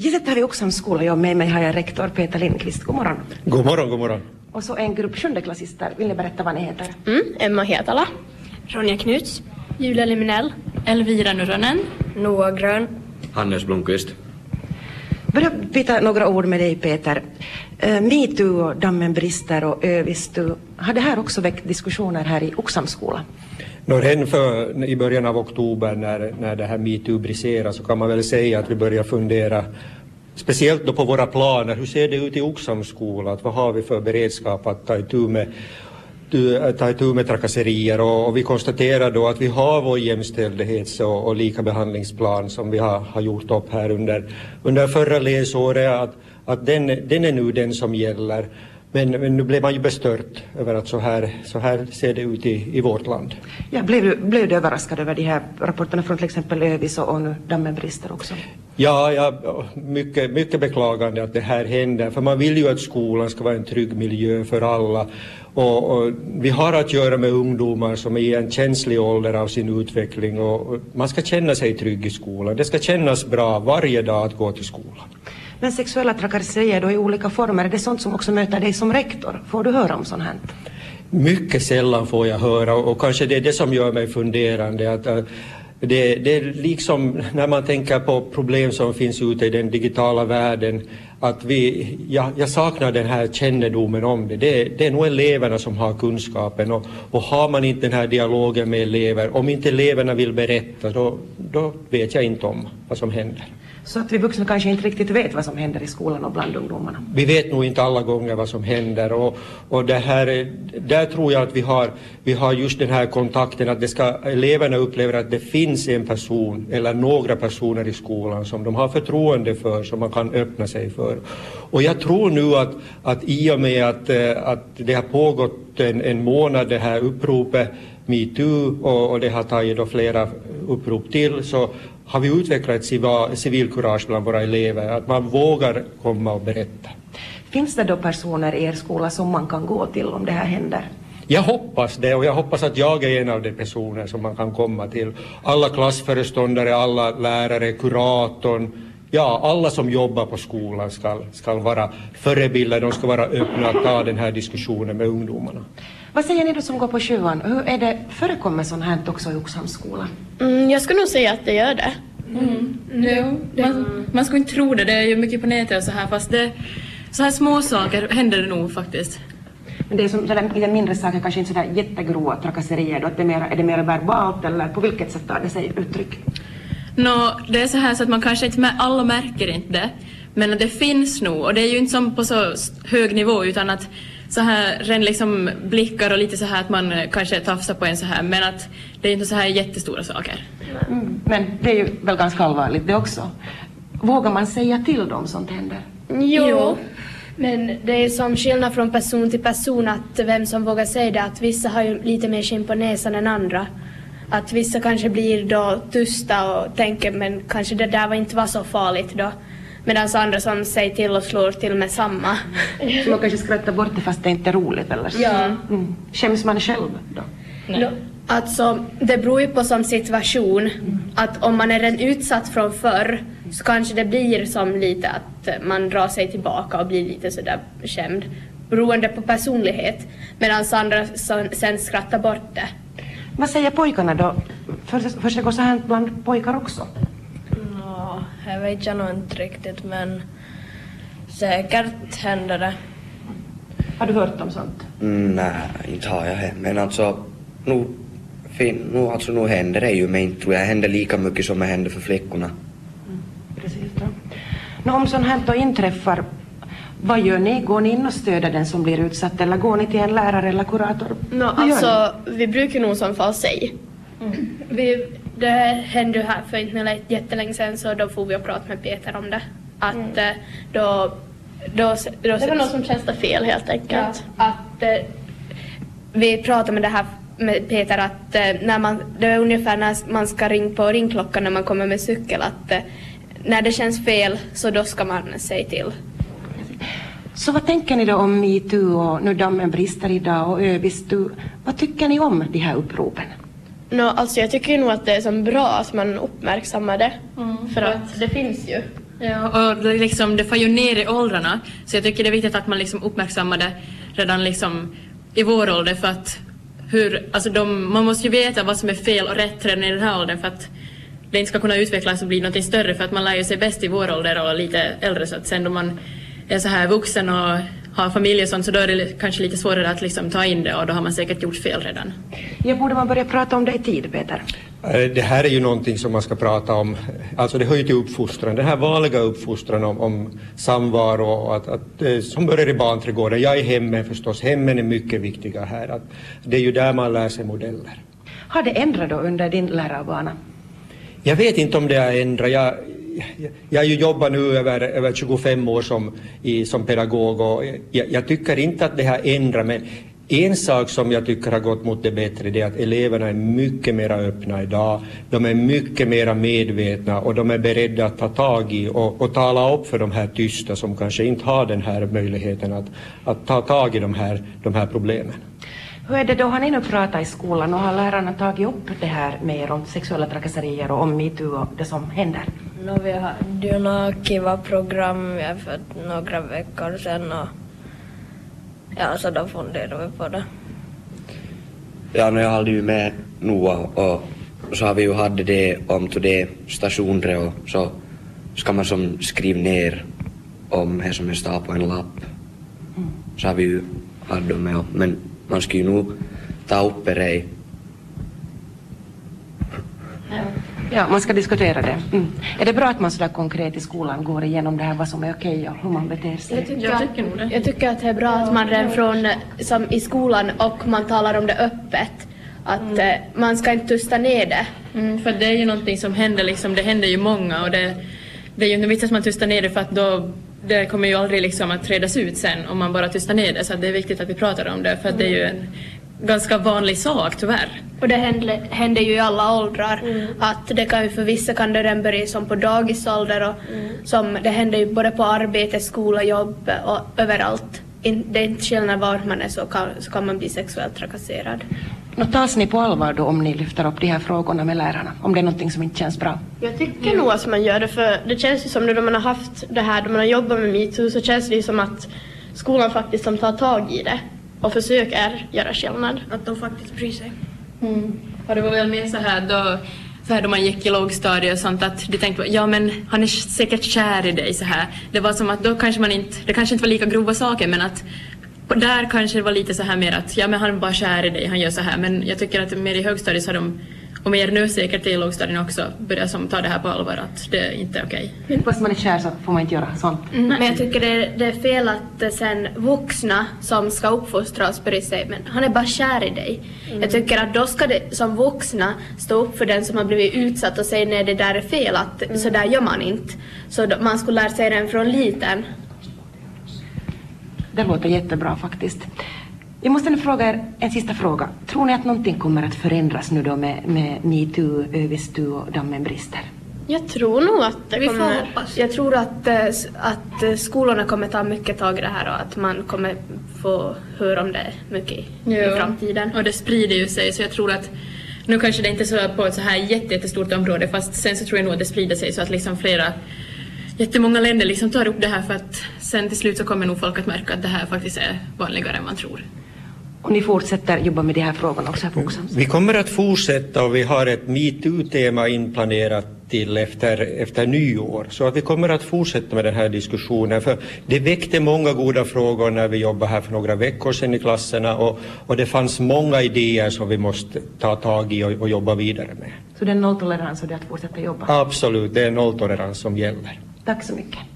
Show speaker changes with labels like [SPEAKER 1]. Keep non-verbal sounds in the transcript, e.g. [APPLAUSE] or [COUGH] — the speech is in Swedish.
[SPEAKER 1] Givetvis har vi Oxholms skola. Jag med mig har jag rektor Peter Lindqvist. God morgon.
[SPEAKER 2] God morgon, god morgon.
[SPEAKER 1] Och så en grupp sjundeklassister. Vill ni berätta vad ni heter?
[SPEAKER 3] Mm, Emma Hetala.
[SPEAKER 4] Ronja Knuts.
[SPEAKER 3] Julia Liminell.
[SPEAKER 4] Elvira Nuronen.
[SPEAKER 5] Noah Grön.
[SPEAKER 6] Hannes Blomqvist.
[SPEAKER 1] Börja byta några ord med dig Peter. Uh, Metoo och Dammen brister och Övistu. Har det här också väckt diskussioner här i Oxholms skola?
[SPEAKER 2] När för, i början av oktober när, när det här metoo briserar så kan man väl säga att vi börjar fundera speciellt då på våra planer. Hur ser det ut i Oxholms skola? Vad har vi för beredskap att ta itu med ta itu med trakasserier och, och, vi konstaterar då att vi har vår jämställdhets och, och likabehandlingsplan som vi har, har gjort upp här under, under förra läsåret att, att den, den är nu den som gäller. Men, men, nu blev man ju bestört över att så här, så här ser det ut i, i vårt land.
[SPEAKER 1] Ja, blev, du, blev du överraskad över de här rapporterna från till exempel Övis och, och nu dammen brister också?
[SPEAKER 2] Ja, ja mycket, mycket beklagande att det här händer, för man vill ju att skolan ska vara en trygg miljö för alla. Och, och, vi har att göra med ungdomar som är i en känslig ålder av sin utveckling och, och man ska känna sig trygg i skolan. Det ska kännas bra varje dag att gå till skolan.
[SPEAKER 1] Men sexuella trakasserier då i olika former, är det sånt som också möter dig som rektor? Får du höra om sånt här?
[SPEAKER 2] Mycket sällan får jag höra och kanske det är det som gör mig funderande. Att, att det, det, är liksom när man tänker på problem som finns ute i den digitala världen att vi, ja, jag saknar den här kännedomen om det. det. Det är nog eleverna som har kunskapen och, och har man inte den här dialogen med elever, om inte eleverna vill berätta då, då vet jag inte om vad som händer.
[SPEAKER 1] Så att vi vuxna kanske inte riktigt vet vad som händer i skolan och bland ungdomarna.
[SPEAKER 2] Vi vet nog inte alla gånger vad som händer och, och det här, där tror jag att vi har, vi har just den här kontakten att det ska, eleverna upplever att det finns en person eller några personer i skolan som de har förtroende för, som man kan öppna sig för. Och jag tror nu att, att i och med att, eh, att det har pågått en, en månad det här uppropet metoo och, och det har tagit då flera upprop till så har vi utvecklat ett civilkurage bland våra elever, att man vågar komma och berätta.
[SPEAKER 1] Finns det då personer i er skola som man kan gå till om det här händer?
[SPEAKER 2] Jag hoppas det och jag hoppas att jag är en av de personer som man kan komma till. Alla klassföreståndare, alla lärare, kuratorn, ja, alla som jobbar på skolan ska, ska vara förebilder, de ska vara öppna att ta den här diskussionen med ungdomarna.
[SPEAKER 1] Vad säger ni då som går på sjuan? Hur är det, förekommer sånt här också i Oxholms skola?
[SPEAKER 3] Mm, jag skulle nog säga att det gör det.
[SPEAKER 4] Mm. Mm. Man, man skulle inte tro det, det är ju mycket på nätet och så här fast det, så här små saker händer det nog faktiskt.
[SPEAKER 1] Men det är som sådär, lite mindre saker, kanske inte sådär jättegrova trakasserier då, att det är, mer, är det mer verbalt eller på vilket sätt tar det sig uttryck?
[SPEAKER 4] No, det är så här så att man kanske inte, alla märker inte det, men att det finns nog och det är ju inte som på så hög nivå utan att så här ren liksom blickar och lite så här att man kanske tafsar på en så här men att det är inte så här jättestora saker.
[SPEAKER 1] Mm, men det är ju väl ganska allvarligt det också. Vågar man säga till dem sånt händer?
[SPEAKER 3] Jo. jo.
[SPEAKER 5] Men det är som skillnad från person till person att vem som vågar säga det att vissa har ju lite mer skinn på näsan än andra. Att vissa kanske blir då tysta och tänker men kanske det där var inte var så farligt då. Medan andra som säger till och slår till med samma. [LAUGHS]
[SPEAKER 1] Så man kanske skrattar bort det fast det inte är roligt eller så.
[SPEAKER 5] Ja.
[SPEAKER 1] Mm. Skäms man själv då?
[SPEAKER 5] Nej. No, alltså, det beror ju på som situation. Mm. Att om man är en utsatt från förr så kanske det blir som lite att man drar sig tillbaka och blir lite sådär skämd. Beroende på personlighet. Medan andra sen skrattar bort det.
[SPEAKER 1] Vad säger pojkarna då? Försiggår så här bland pojkar också?
[SPEAKER 7] Jag vet jag nog inte riktigt men säkert händer det.
[SPEAKER 1] Har du hört om sånt?
[SPEAKER 6] Mm, nej, inte har jag det. Men alltså, nu, fin, nu, alltså, nu händer det ju men inte tror jag händer lika mycket som det händer för flickorna.
[SPEAKER 1] Mm, precis. Då. Nå, om sånt här då inträffar, vad gör ni? Går ni in och stöder den som blir utsatt eller går ni till en lärare eller kurator?
[SPEAKER 3] No, alltså, vi brukar nog som fall säga. Mm. Vi, det hände ju här för inte jättelänge sedan så då får vi och prata med Peter om det. Att mm. Eh, då, då, då,
[SPEAKER 4] Det var något som kändes fel helt enkelt.
[SPEAKER 3] Ja, att eh, vi pratade med det här med Peter att eh, när man, det är ungefär när man ska ringa på ringklockan när man kommer med cykel att när det känns fel så då ska man säga till.
[SPEAKER 1] Så vad tänker ni då om metoo och nu dammen brister idag och öbistu? Vad tycker ni om de här uppropen?
[SPEAKER 3] No, alltså jag tycker nog att det är så bra att man uppmärksammar det. Mm. För att det finns ju.
[SPEAKER 4] Ja, och det, liksom, det får ju ner i åldrarna, så jag tycker det är viktigt att man liksom uppmärksammar det redan liksom i vår ålder för att hur, alltså de, man måste ju veta vad som är fel och rätt redan i den här åldern för att det inte ska kunna utvecklas och bli något större för att man lär ju sig bäst i vår ålder och lite äldre så att sen då man är så här vuxen och har familj och sånt så då är det kanske lite svårare att liksom ta in det och då har man säkert gjort fel redan.
[SPEAKER 1] Ja, borde man börja prata om det i tid, Peter?
[SPEAKER 2] Eh, det här är ju någonting som man ska prata om, alltså det hör ju till uppfostran, den här vanliga uppfostran om, om samvaro och att, att, eh, som börjar i barnträdgården. Jag är hemmen förstås, hemmen är mycket viktiga här. Att det är ju där man lär sig modeller.
[SPEAKER 1] Har det ändrat då under din lärarbana?
[SPEAKER 2] Jag vet inte om det har ändrat. Jag, jag, har ju jobbat nu över, över 25 år som, i, som pedagog och jag, jag tycker inte att det har ändrat men en sak som jag tycker har gått mot det bättre det är att eleverna är mycket mer öppna idag. De är mycket mer medvetna och de är beredda att ta tag i och, och tala upp för de här tysta som kanske inte har den här möjligheten att, att ta tag i de här, de här problemen.
[SPEAKER 1] Hur är det då, har ni nu pratat i skolan och har lärarna tagit upp det här med om sexuella trakasserier och om metoo och det som händer?
[SPEAKER 7] No, vi hade ju några kiva-program för några veckor sedan och ja, så då funderade vi på det.
[SPEAKER 6] Ja, nu jag hade ju med Noah och så har vi ju haft det om det stationer och så ska man som skriva ner om det som är står på en lapp. Så har vi ju haft dem med men man ska ju nog ta upp det
[SPEAKER 1] Ja, man ska diskutera det. Mm. Är det bra att man sådär konkret i skolan går igenom det här, vad som är okej och hur man beter sig?
[SPEAKER 5] Jag tycker,
[SPEAKER 4] Jag tycker nog det.
[SPEAKER 5] jag tycker att det är bra att man redan från, som i skolan och man talar om det öppet. Att eh, man ska inte tysta ner det.
[SPEAKER 4] Mm, för det är ju någonting som händer liksom, det händer ju många och det, det är ju inte vits att man tystar ner det för att då det kommer ju aldrig liksom att redas ut sen om man bara tystar ner det så att det är viktigt att vi pratar om det för att det är ju en ganska vanlig sak tyvärr.
[SPEAKER 5] Och det händer, händer ju i alla åldrar. Att det kan ju för vissa kan det redan börja som på dagisålder och som det händer ju både på arbete, skola, jobb och överallt. In, det är inte skillnad var man är så kan, så kan man bli sexuellt trakasserad.
[SPEAKER 1] Nå, tas ni på allvar då om ni lyfter upp de här frågorna med lärarna? Om det är någonting som inte känns bra?
[SPEAKER 8] Jag tycker nog att man gör det för det känns ju som nu då man har haft det här, då man har jobbat med metoo så känns det ju som att skolan faktiskt som tar tag i det och försöker göra skillnad.
[SPEAKER 7] Att de faktiskt bryr sig. Mm.
[SPEAKER 4] Och det var väl mer så här då, så här då man gick i lågstadiet och sånt att de tänkte ja men han är säkert kär i dig så här. Det var som att då kanske man inte, det kanske inte var lika grova saker men att där kanske det var lite så här mer att ja men han är bara kär i dig, han gör så här. Men jag tycker att mer i högstadiet så har de, och mer nu säkert i lågstadiet också, börjat som ta det här på allvar att det inte är okej.
[SPEAKER 1] Fast man är kär så får man inte göra sånt.
[SPEAKER 5] Men jag tycker det är, det är fel att eh, sen vuxna som ska uppfostra oss börjar säga men han är bara kär i dig. Jag tycker att då ska det som vuxna stå upp för den som har blivit utsatt och säga nej det där är fel, att så där gör man inte. Så då, man skulle lära sig den från liten.
[SPEAKER 1] Det låter jättebra faktiskt. Jag måste fråga er en sista fråga. Tror ni att någonting kommer att förändras nu då med, med metoo, övestu och dammenbrister?
[SPEAKER 8] Jag tror nog att det
[SPEAKER 7] Vi får
[SPEAKER 8] kommer...
[SPEAKER 7] hoppas.
[SPEAKER 5] Jag tror att, eh, att eh, skolorna kommer ta mycket tag i det här och att man kommer få höra om det mycket i, i framtiden.
[SPEAKER 4] Och det sprider ju sig så jag tror att nu kanske det inte är så på ett så här jätte- jättestort område fast sen så tror jag nog att det sprider sig så att liksom flera jättemånga länder liksom tar upp det här för att sen till slut så kommer nog folk att märka att det här faktiskt är vanligare än man tror.
[SPEAKER 1] Och ni fortsätter jobba med de här frågorna också här på Oxams?
[SPEAKER 2] Vi kommer att fortsätta och vi har ett metoo-tema inplanerat till efter, efter nyår. Så att vi kommer att fortsätta med den här diskussionen. För det väckte många goda frågor när vi jobbade här för några veckor sedan i klasserna och, och det fanns många idéer som vi måste ta tag i och, och jobba vidare med.
[SPEAKER 1] Så det är nolltolerans och det är att fortsätta jobba?
[SPEAKER 2] Absolut, det är nolltolerans som gäller.
[SPEAKER 1] Tack så mycket.